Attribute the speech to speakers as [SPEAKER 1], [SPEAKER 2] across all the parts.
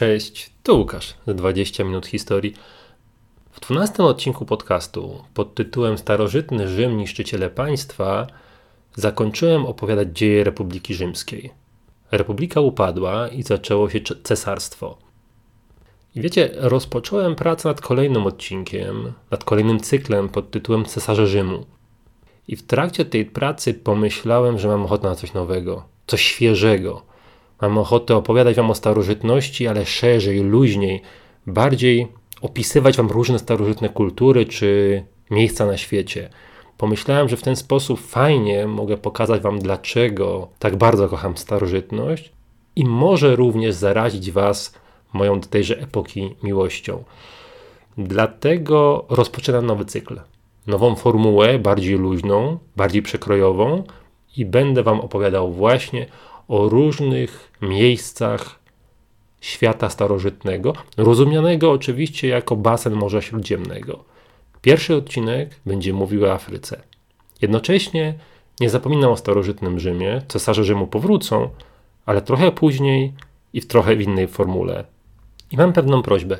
[SPEAKER 1] Cześć, tu Łukasz z 20 minut historii. W 12 odcinku podcastu pod tytułem Starożytny Rzym niszczyciele państwa zakończyłem opowiadać dzieje Republiki Rzymskiej. Republika upadła i zaczęło się cesarstwo. I wiecie, rozpocząłem pracę nad kolejnym odcinkiem, nad kolejnym cyklem pod tytułem Cesarze Rzymu. I w trakcie tej pracy pomyślałem, że mam ochotę na coś nowego, coś świeżego. Mam ochotę opowiadać Wam o starożytności, ale szerzej, luźniej, bardziej opisywać Wam różne starożytne kultury czy miejsca na świecie. Pomyślałem, że w ten sposób fajnie mogę pokazać Wam, dlaczego tak bardzo kocham starożytność i może również zarazić Was moją do tejże epoki miłością. Dlatego rozpoczynam nowy cykl. Nową formułę, bardziej luźną, bardziej przekrojową i będę Wam opowiadał właśnie o różnych miejscach świata starożytnego, rozumianego oczywiście jako basen Morza Śródziemnego. Pierwszy odcinek będzie mówił o Afryce. Jednocześnie nie zapominam o starożytnym Rzymie, cesarze Rzymu powrócą, ale trochę później i w trochę w innej formule. I mam pewną prośbę.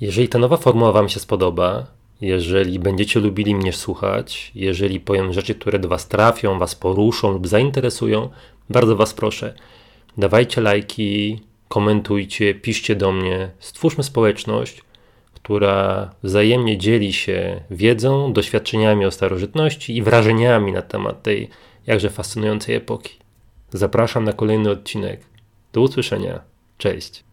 [SPEAKER 1] Jeżeli ta nowa formuła Wam się spodoba, jeżeli będziecie lubili mnie słuchać, jeżeli powiem rzeczy, które do Was trafią, Was poruszą lub zainteresują, bardzo Was proszę, dawajcie lajki, komentujcie, piszcie do mnie, stwórzmy społeczność, która wzajemnie dzieli się wiedzą, doświadczeniami o starożytności i wrażeniami na temat tej jakże fascynującej epoki. Zapraszam na kolejny odcinek. Do usłyszenia. Cześć.